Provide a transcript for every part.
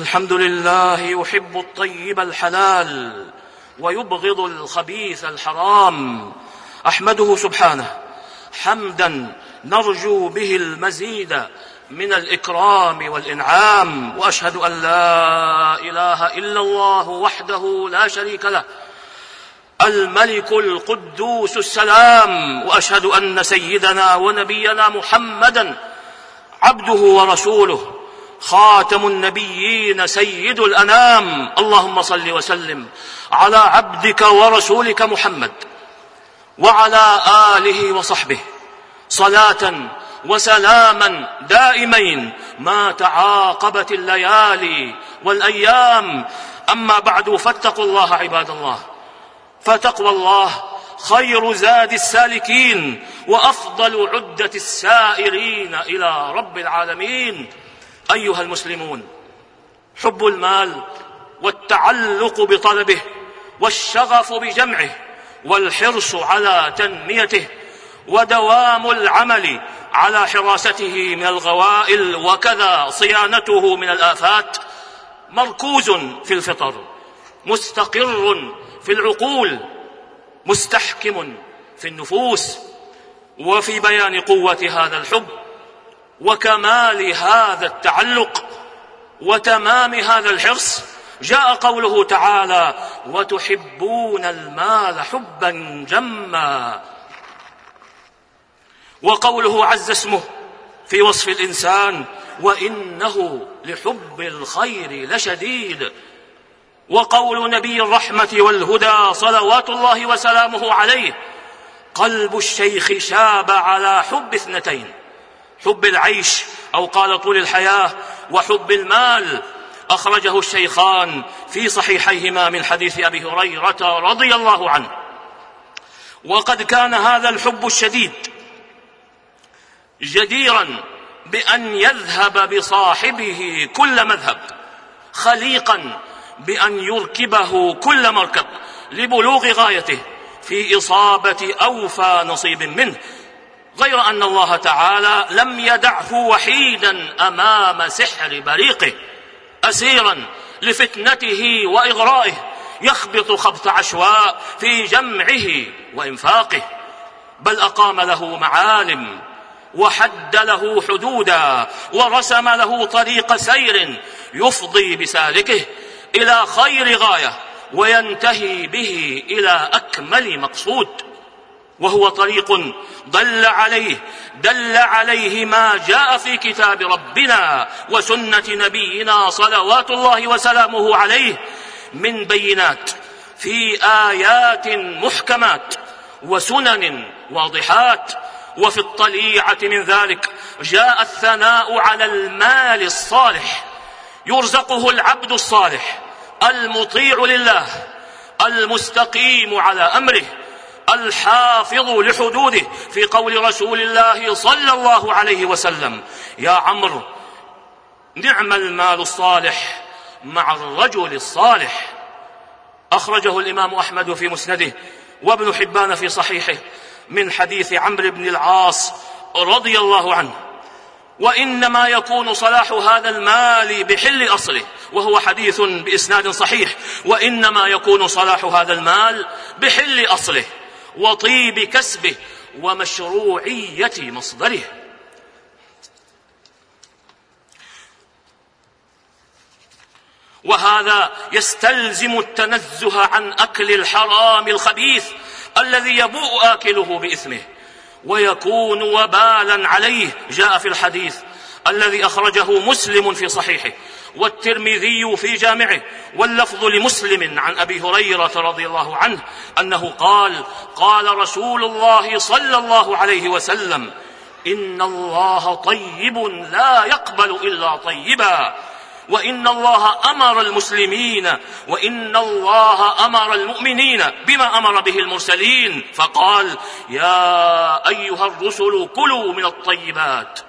الحمد لله يحب الطيب الحلال ويبغض الخبيث الحرام. أحمده سبحانه. حمدا نرجو به المزيد من الإكرام والإنعام وأشهد أن لا إله إلا الله وحده لا شريك له. الملك القدوس السلام وأشهد أن سيدنا ونبينا محمدا عبده ورسوله. خاتم النبيين سيد الأنام. اللهم صل وسلم على عبدك ورسولك محمد وعلى آله وصحبه. صلاة وسلاما دائمين ما تعاقبت الليالي والأيام. أما بعد فاتقوا الله عباد الله. فتقوى الله خير زاد السالكين وأفضل عدة السائرين إلى رب العالمين. أيها المسلمون حب المال والتعلق بطلبه والشغف بجمعه والحرص على تنميته ودوام العمل على حراسته من الغوائل وكذا صيانته من الآفات مركوز في الفطر مستقر في العقول مستحكم في النفوس وفي بيان قوة هذا الحب وكمال هذا التعلق وتمام هذا الحرص جاء قوله تعالى وتحبون المال حبا جما. وقوله عز اسمه في وصف الإنسان وإنه لحب الخير لشديد. وقول نبي الرحمة والهدى صلوات الله وسلامه عليه قلب الشيخ شاب على حب اثنتين. حب العيش أو قال طول الحياة وحب المال. أخرجه الشيخان في صحيحيهما من حديث أبي هريرة رضي الله عنه. وقد كان هذا الحب الشديد جديرا بأن يذهب بصاحبه كل مذهب خليقا بأن يركبه كل مركب لبلوغ غايته في إصابة أوفى نصيب منه. غير أن الله تعالى لم يدعه وحيدا أمام سحر بريقه أسيرا لفتنته وإغرائه يخبط خبط عشواء في جمعه وإنفاقه بل أقام له معالم وحد له حدودا ورسم له طريق سير يفضي بسالكه إلى خير غاية وينتهي به إلى أكمل مقصود. وهو طريق دل عليه دل عليه ما جاء في كتاب ربنا وسنة نبينا صلوات الله وسلامه عليه من بينات في آيات محكمات وسنن واضحات وفي الطليعة من ذلك جاء الثناء على المال الصالح يرزقه العبد الصالح المطيع لله المستقيم على أمره. الحافظ لحدوده في قول رسول الله صلى الله عليه وسلم يا عمرو نعم المال الصالح مع الرجل الصالح. أخرجه الإمام أحمد في مسنده وابن حبان في صحيحه من حديث عمرو بن العاص رضي الله عنه وإنما يكون صلاح هذا المال بحل أصله وهو حديث بإسناد صحيح وإنما يكون صلاح هذا المال بحل أصله. وطيب كسبه ومشروعية مصدره. وهذا يستلزم التنزه عن أكل الحرام الخبيث الذي يبوء آكله بإثمه ويكون وبالا عليه. جاء في الحديث الذي أخرجه مسلم في صحيحه. والترمذي في جامعه واللفظ لمسلم عن أبي هريرة رضي الله عنه أنه قال قال رسول الله صلى الله عليه وسلم إن الله طيب لا يقبل إلا طيبا وإن الله أمر المسلمين وإن الله أمر المؤمنين بما أمر به المرسلين فقال يا أيها الرسل كلوا من الطيبات.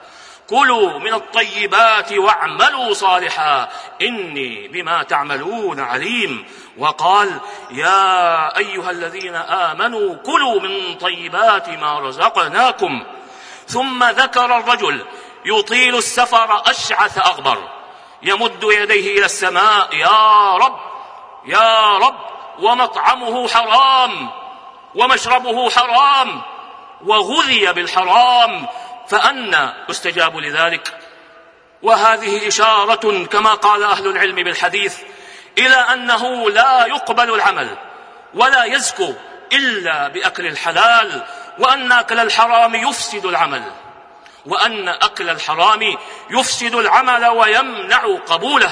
كلوا من الطيبات واعملوا صالحا. إني بما تعملون عليم. وقال يا أيها الذين آمنوا كلوا من طيبات ما رزقناكم. ثم ذكر الرجل يطيل السفر أشعث أغبر. يمد يديه إلى السماء يا رب يا رب ومطعمه حرام ومشربه حرام وغذي بالحرام فأنى يستجاب لذلك. وهذه إشارة كما قال أهل العلم بالحديث إلى أنه لا يقبل العمل ولا يزكو إلا بأكل الحلال وأن أكل الحرام يفسد العمل وأن أكل الحرام يفسد العمل ويمنع قبوله.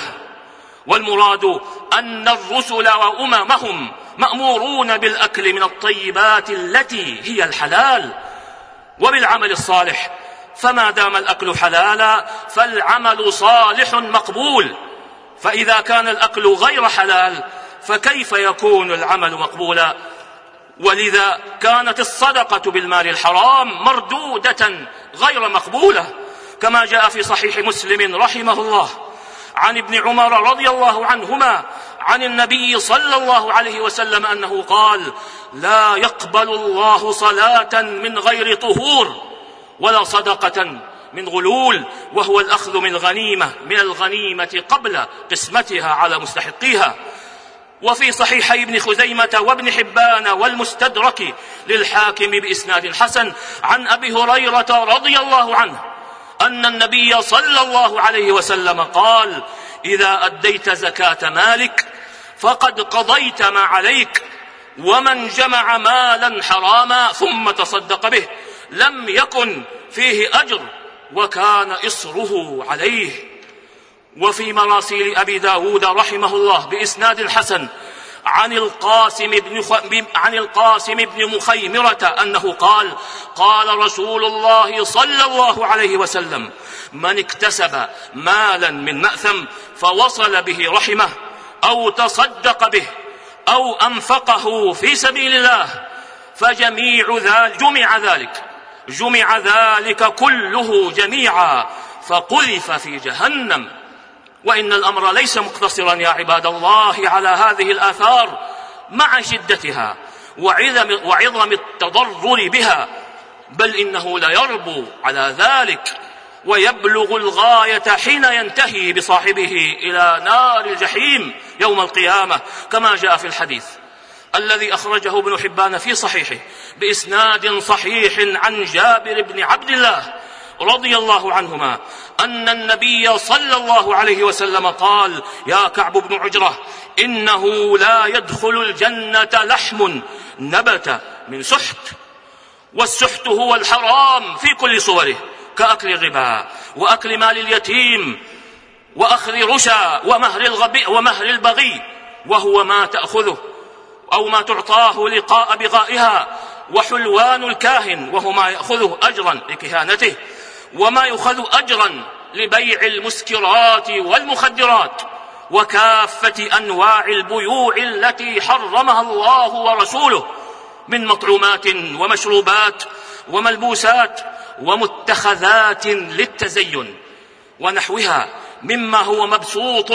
والمراد أن الرسل وأممهم مأمورون بالأكل من الطيبات التي هي الحلال وبالعمل الصالح فما دام الأكل حلالا فالعمل صالح مقبول. فإذا كان الأكل غير حلال فكيف يكون العمل مقبولا؟ ولذا كانت الصدقة بالمال الحرام مردودة غير مقبولة. كما جاء في صحيح مسلم رحمه الله عن ابن عمر رضي الله عنهما عن النبي صلى الله عليه وسلم أنه قال لا يقبل الله صلاة من غير طهور. ولا صدقة من غلول وهو الأخذ من غنيمة من الغنيمة قبل قسمتها على مستحقيها. وفي صحيحي ابن خزيمة وابن حبان والمستدرك للحاكم بإسناد حسن عن أبي هريرة رضي الله عنه أن النبي صلى الله عليه وسلم قال إذا أديت زكاة مالك فقد قضيت ما عليك ومن جمع مالا حراما ثم تصدق به لم يكن فيه أجر وكان إصره عليه. وفي مراسيل أبي داود رحمه الله بإسناد حسن عن القاسم بن خ... عن القاسم بن مخيمرة أنه قال قال رسول الله صلى الله عليه وسلم من اكتسب مالا من مأثم فوصل به رحمة أو تصدق به أو أنفقه في سبيل الله فجميع ذلك جمع ذلك جمع ذلك كله جميعا فقذف في جهنم. وإن الأمر ليس مقتصرا يا عباد الله على هذه الآثار مع شدتها وعظم, وعظم التضرر بها بل إنه ليربو على ذلك ويبلغ الغاية حين ينتهي بصاحبه إلى نار الجحيم يوم القيامة كما جاء في الحديث. الذي أخرجه ابن حبان في صحيحه بإسناد صحيح عن جابر بن عبد الله رضي الله عنهما أن النبي صلى الله عليه وسلم قال يا كعب بن عجرة إنه لا يدخل الجنة لحم نبت من سحت والسحت هو الحرام في كل صوره كأكل الربا وأكل مال اليتيم وأخذ رشا ومهر الغبي ومهر البغي وهو ما تأخذه أو ما تعطاه لقاء بغائها وحلوان الكاهن وهو ما يأخذه أجرا لكهانته وما يؤخذ أجرا لبيع المسكرات والمخدرات وكافة أنواع البيوع التي حرمها الله ورسوله من مطعومات ومشروبات وملبوسات ومتخذات للتزين ونحوها مما هو مبسوط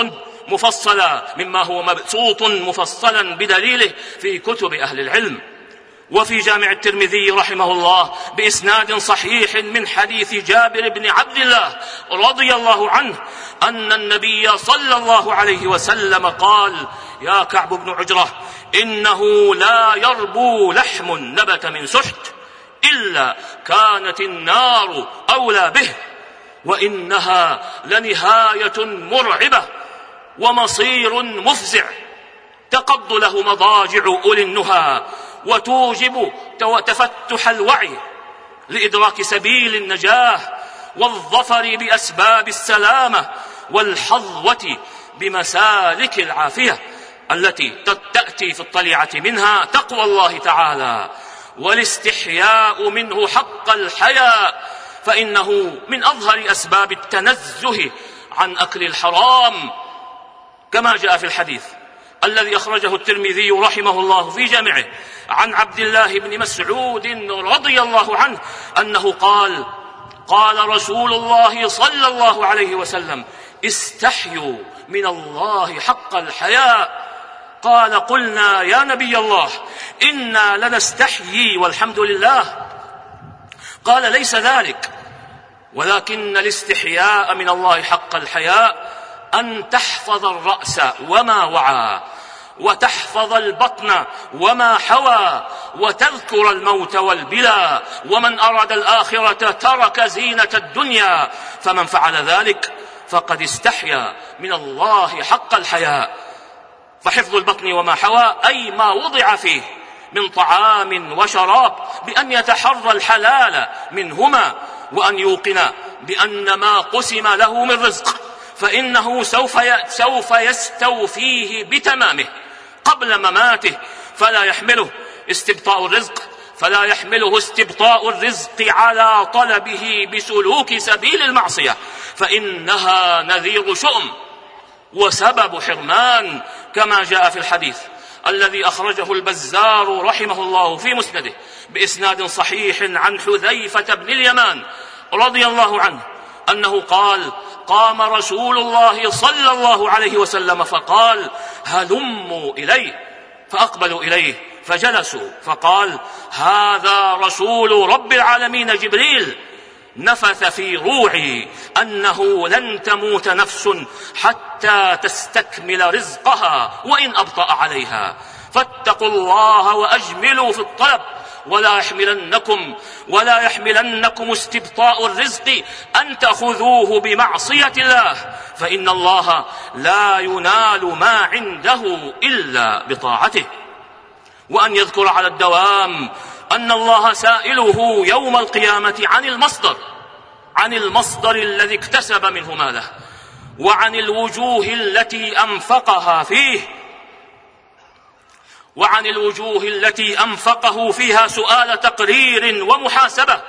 مفصلا مما هو مبسوط مفصلا بدليله في كتب أهل العلم. وفي جامع الترمذي رحمه الله بإسناد صحيح من حديث جابر بن عبد الله رضي الله عنه أن النبي صلى الله عليه وسلم قال يا كعب بن عجرة إنه لا يربو لحم نبت من سحت إلا كانت النار أولى به وإنها لنهاية مرعبة ومصير مفزع. تقض له مضاجع أولي النهى وتوجب تفتح الوعي لإدراك سبيل النجاة والظفر بأسباب السلامة والحظوة بمسالك العافية التي تأتي في الطليعة منها تقوى الله تعالى. والاستحياء منه حق الحياء فإنه من أظهر أسباب التنزه عن أكل الحرام كما جاء في الحديث الذي أخرجه الترمذي رحمه الله في جامعه عن عبد الله بن مسعود رضي الله عنه أنه قال قال رسول الله صلى الله عليه وسلم استحيوا من الله حق الحياء. قال قلنا يا نبي الله إنا لنستحيي والحمد لله. قال ليس ذلك ولكن الاستحياء من الله حق الحياء. أن تحفظ الرأس وما وعى وتحفظ البطن وما حوى وتذكر الموت والبلا ومن أراد الآخرة ترك زينة الدنيا فمن فعل ذلك فقد استحيا من الله حق الحياء فحفظ البطن وما حوى أي ما وضع فيه من طعام وشراب بأن يتحرى الحلال منهما وأن يوقن بأن ما قسم له من رزق. فإنه سوف سوف يستوفيه بتمامه قبل مماته فلا يحمله استبطاء الرزق فلا يحمله استبطاء الرزق على طلبه بسلوك سبيل المعصية فإنها نذير شؤم وسبب حرمان كما جاء في الحديث الذي أخرجه البزار رحمه الله في مسنده بإسناد صحيح عن حذيفة بن اليمان رضي الله عنه. أنه قال قام رسول الله صلى الله عليه وسلم فقال هلموا إليه. فأقبلوا إليه فجلسوا فقال هذا رسول رب العالمين جبريل. نفث في روعي أنه لن تموت نفس حتى تستكمل رزقها وإن أبطأ عليها. فاتقوا الله وأجملوا في الطلب. ولا يحملنكم ولا يحملنكم استبطاء الرزق أن تأخذوه بمعصية الله. فإن الله لا ينال ما عنده إلا بطاعته. وأن يذكر على الدوام أن الله سائله يوم القيامة عن المصدر عن المصدر الذي اكتسب منه ماله وعن الوجوه التي أنفقها فيه وعن الوجوه التي أنفقه فيها سؤال تقرير ومحاسبة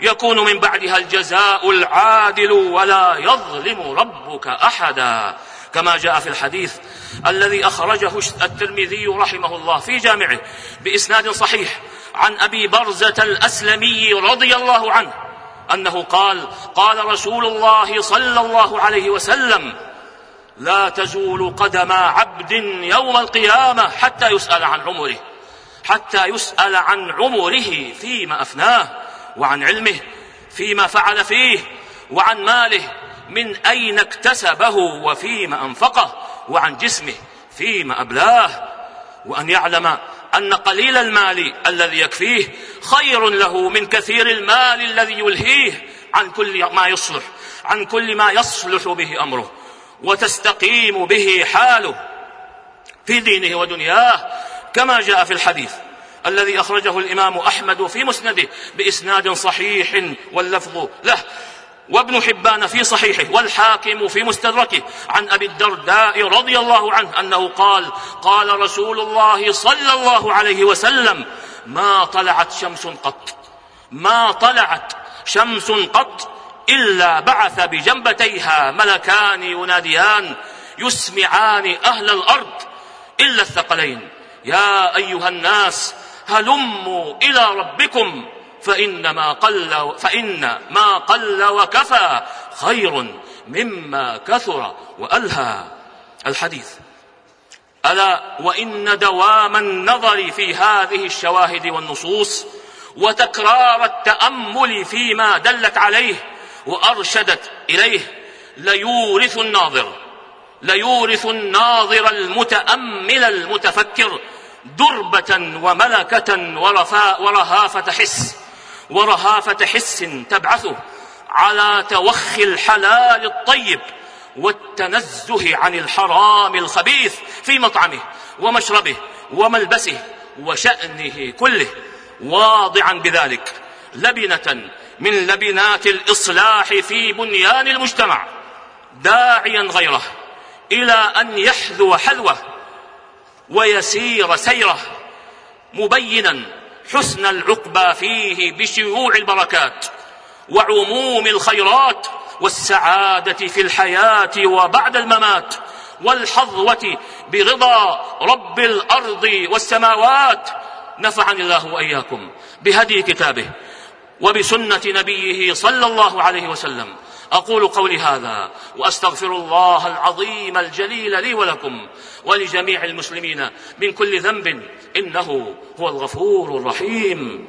يكون من بعدها الجزاء العادل ولا يظلم ربك أحدا. كما جاء في الحديث الذي أخرجه الترمذي رحمه الله في جامعه بإسناد صحيح عن أبي برزة الأسلمي رضي الله عنه أنه قال قال رسول الله صلى الله عليه وسلم لا تزول قدم عبد يوم القيامة حتى يسأل عن عمره حتى يسأل عن عمره فيما أفناه وعن علمه فيما فعل فيه وعن ماله من أين اكتسبه وفيما أنفقه وعن جسمه فيما أبلاه وأن يعلم أن قليل المال الذي يكفيه خير له من كثير المال الذي يلهيه عن كل ما يصلح عن كل ما يصلح به أمره. وتستقيم به حاله في دينه ودنياه كما جاء في الحديث الذي أخرجه الإمام أحمد في مسنده بإسناد صحيح واللفظ له. وابن حبان في صحيحه والحاكم في مستدركه عن أبي الدرداء رضي الله عنه أنه قال قال رسول الله صلى الله عليه وسلم ما طلعت شمس قط ما طلعت شمس قط إلا بعث بجنبتيها ملكان يناديان يسمعان أهل الأرض إلا الثقلين. يا أيها الناس هلموا إلى ربكم فإن ما قل فإن ما قل وكفى خير مما كثر وألهى. الحديث ألا وإن دوام النظر في هذه الشواهد والنصوص وتكرار التأمل فيما دلت عليه وأرشدت إليه ليورث الناظر ليورث الناظر المتأمل المتفكر دربة وملكة ورفاء ورهافة حس ورهافة حس تبعثه على توخي الحلال الطيب والتنزه عن الحرام الخبيث في مطعمه ومشربه وملبسه وشأنه كله. واضعا بذلك لبنة من لبنات الإصلاح في بنيان المجتمع داعيا غيره إلى أن يحذو حذوه ويسير سيره مبينا حسن العقبى فيه بشيوع البركات وعموم الخيرات والسعادة في الحياة وبعد الممات والحظوة برضا رب الأرض والسماوات. نفعني الله وإياكم بهدي كتابه. وبسنة نبيه صلى الله عليه وسلم. أقول قولي هذا وأستغفر الله العظيم الجليل لي ولكم ولجميع المسلمين من كل ذنب إنه هو الغفور الرحيم.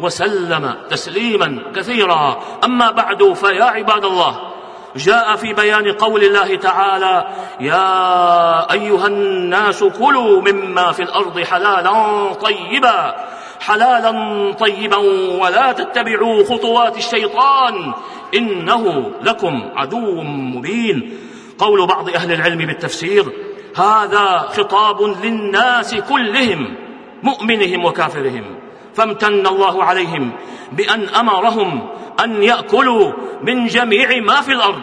وسلم تسليما كثيرا. أما بعد فيا عباد الله جاء في بيان قول الله تعالى يا أيها الناس كلوا مما في الأرض حلالا طيبا حلالا طيبا ولا تتبعوا خطوات الشيطان إنه لكم عدو مبين. قول بعض أهل العلم بالتفسير هذا خطاب للناس كلهم مؤمنهم وكافرهم. فامتن الله عليهم بأن أمرهم أن يأكلوا من جميع ما في الأرض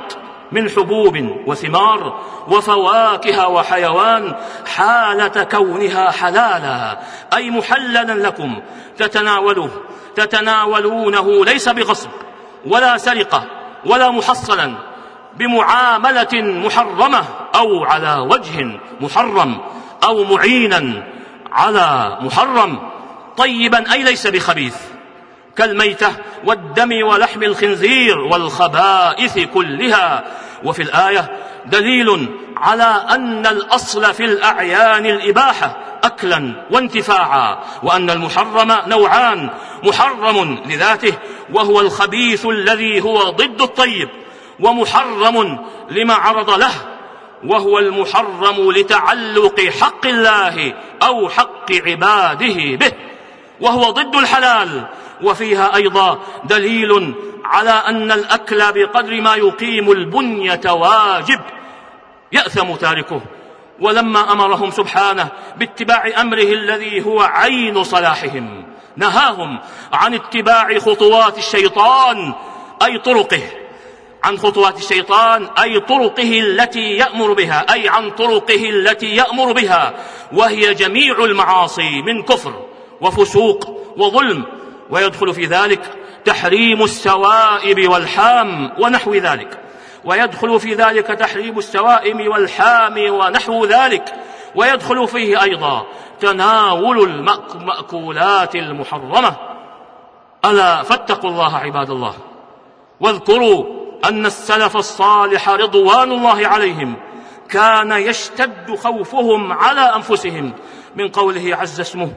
من حبوب وثمار وفواكه وحيوان حالة كونها حلالا أي محللا لكم تتناوله تتناولونه ليس بغصب ولا سرقة ولا محصلا بمعاملة محرمة أو على وجه محرم أو معينا على محرم. طيبا أي ليس بخبيث. كالميتة والدم ولحم الخنزير والخبائث كلها. وفي الآية دليل على أن الأصل في الأعيان الإباحة أكلا وانتفاعا وأن المحرم نوعان محرم لذاته وهو الخبيث الذي هو ضد الطيب ومحرم لما عرض له وهو المحرم لتعلق حق الله أو حق عباده به. وهو ضد الحلال. وفيها أيضا دليل على أن الأكل بقدر ما يقيم البنية واجب يأثم تاركه. ولما أمرهم سبحانه باتباع أمره الذي هو عين صلاحهم نهاهم عن اتباع خطوات الشيطان أي طرقه. عن خطوات الشيطان أي طرقه التي يأمر بها أي عن طرقه التي يأمر بها وهي جميع المعاصي من كفر. وفسوق وظلم ويدخل في ذلك تحريم السوائب والحام ونحو ذلك. ويدخل في ذلك تحريم السوائم والحام ونحو ذلك. ويدخل فيه أيضا تناول المأكولات المحرمة. ألا فاتقوا الله عباد الله. واذكروا أن السلف الصالح رضوان الله عليهم كان يشتد خوفهم على أنفسهم من قوله عز اسمه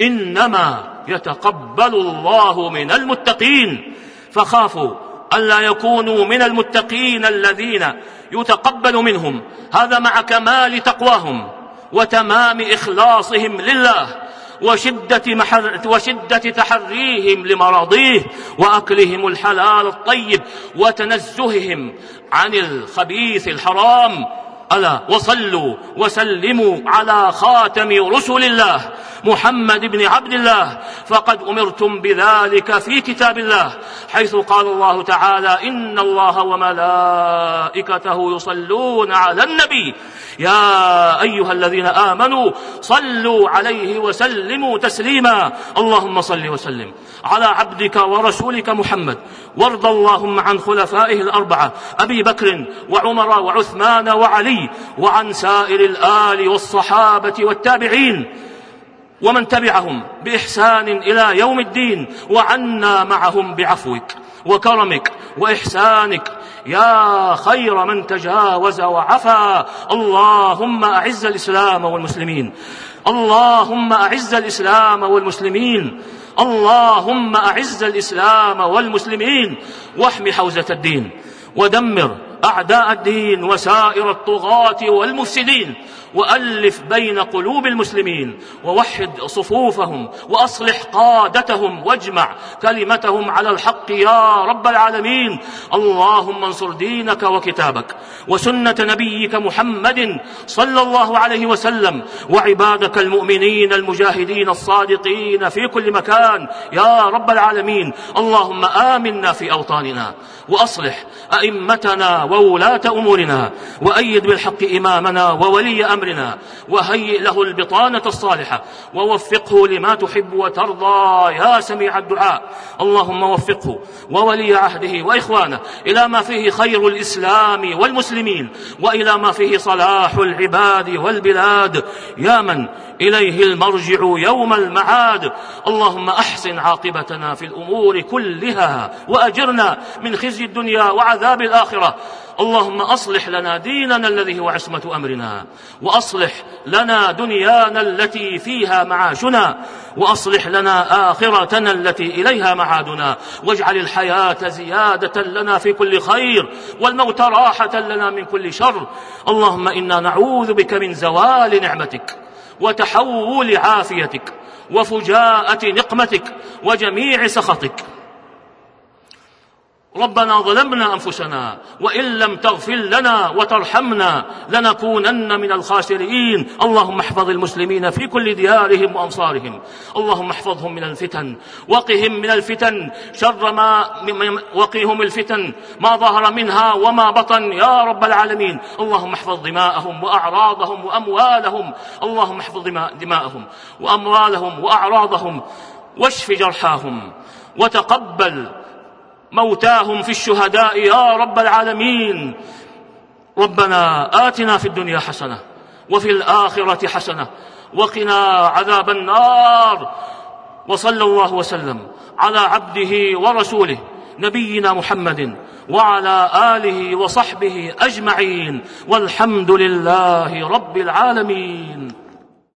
إنما يتقبل الله من المتقين. فخافوا ألا يكونوا من المتقين الذين يتقبل منهم. هذا مع كمال تقواهم وتمام إخلاصهم لله وشدة, محر وشدة تحريهم لمراضيه وأكلهم الحلال الطيب وتنزههم عن الخبيث الحرام ألا وصلوا وسلموا على خاتم رسل الله محمد بن عبد الله. فقد أمرتم بذلك في كتاب الله حيث قال الله تعالى إن الله وملائكته يصلون على النبي. يا أيها الذين آمنوا صلوا عليه وسلموا تسليما. اللهم صل وسلم على عبدك ورسولك محمد. وارض اللهم عن خلفائه الأربعة أبي بكر وعمر وعثمان وعلي. وعن سائر الآل والصحابة والتابعين ومن تبعهم بإحسان إلى يوم الدين وعنا معهم بعفوك وكرمك وإحسانك. يا خير من تجاوز وعفا. اللهم أعز الإسلام والمسلمين. اللهم أعز الإسلام والمسلمين. اللهم أعز الإسلام والمسلمين. واحم حوزة الدين. ودمر أعداء الدين وسائر الطغاة والمفسدين. وألف بين قلوب المسلمين ووحد صفوفهم وأصلح قادتهم واجمع كلمتهم على الحق يا رب العالمين. اللهم انصر دينك وكتابك وسنة نبيك محمد صلى الله عليه وسلم وعبادك المؤمنين المجاهدين الصادقين في كل مكان يا رب العالمين. اللهم آمنا في أوطاننا وأصلح أئمتنا وولاة أمورنا وأيد بالحق إمامنا وولي أمرنا وهيئ له البطانة الصالحة ووفقه لما تحب وترضى يا سميع الدعاء. اللهم وفقه وولي عهده وإخوانه إلى ما فيه خير الإسلام والمسلمين وإلى ما فيه صلاح العباد والبلاد. يا من إليه المرجع يوم المعاد. اللهم أحسن عاقبتنا في الأمور كلها وأجرنا من خزي الدنيا وعذاب الآخرة. اللهم أصلح لنا ديننا الذي هو عصمة أمرنا وأصلح لنا دنيانا التي فيها معاشنا وأصلح لنا آخرتنا التي إليها معادنا. واجعل الحياة زيادة لنا في كل خير والموت راحة لنا من كل شر. اللهم إنا نعوذ بك من زوال نعمتك. وتحول عافيتك وفجاءة نقمتك وجميع سخطك. ربنا ظلمنا أنفسنا وإن لم تغفر لنا وترحمنا لنكونن من الخاسرين. اللهم احفظ المسلمين في كل ديارهم وأمصارهم. اللهم احفظهم من الفتن. وقهم من الفتن. شر ما وقهم الفتن. ما ظهر منها وما بطن يا رب العالمين. اللهم احفظ دماءهم وأعراضهم وأموالهم. اللهم احفظ دماءهم وأموالهم وأعراضهم. واشف جرحاهم. وتقبل موتاهم في الشهداء يا رب العالمين. ربنا آتنا في الدنيا حسنة وفي الآخرة حسنة وقنا عذاب النار. وصلى الله وسلم على عبده ورسوله نبينا محمد وعلى آله وصحبه أجمعين. والحمد لله رب العالمين.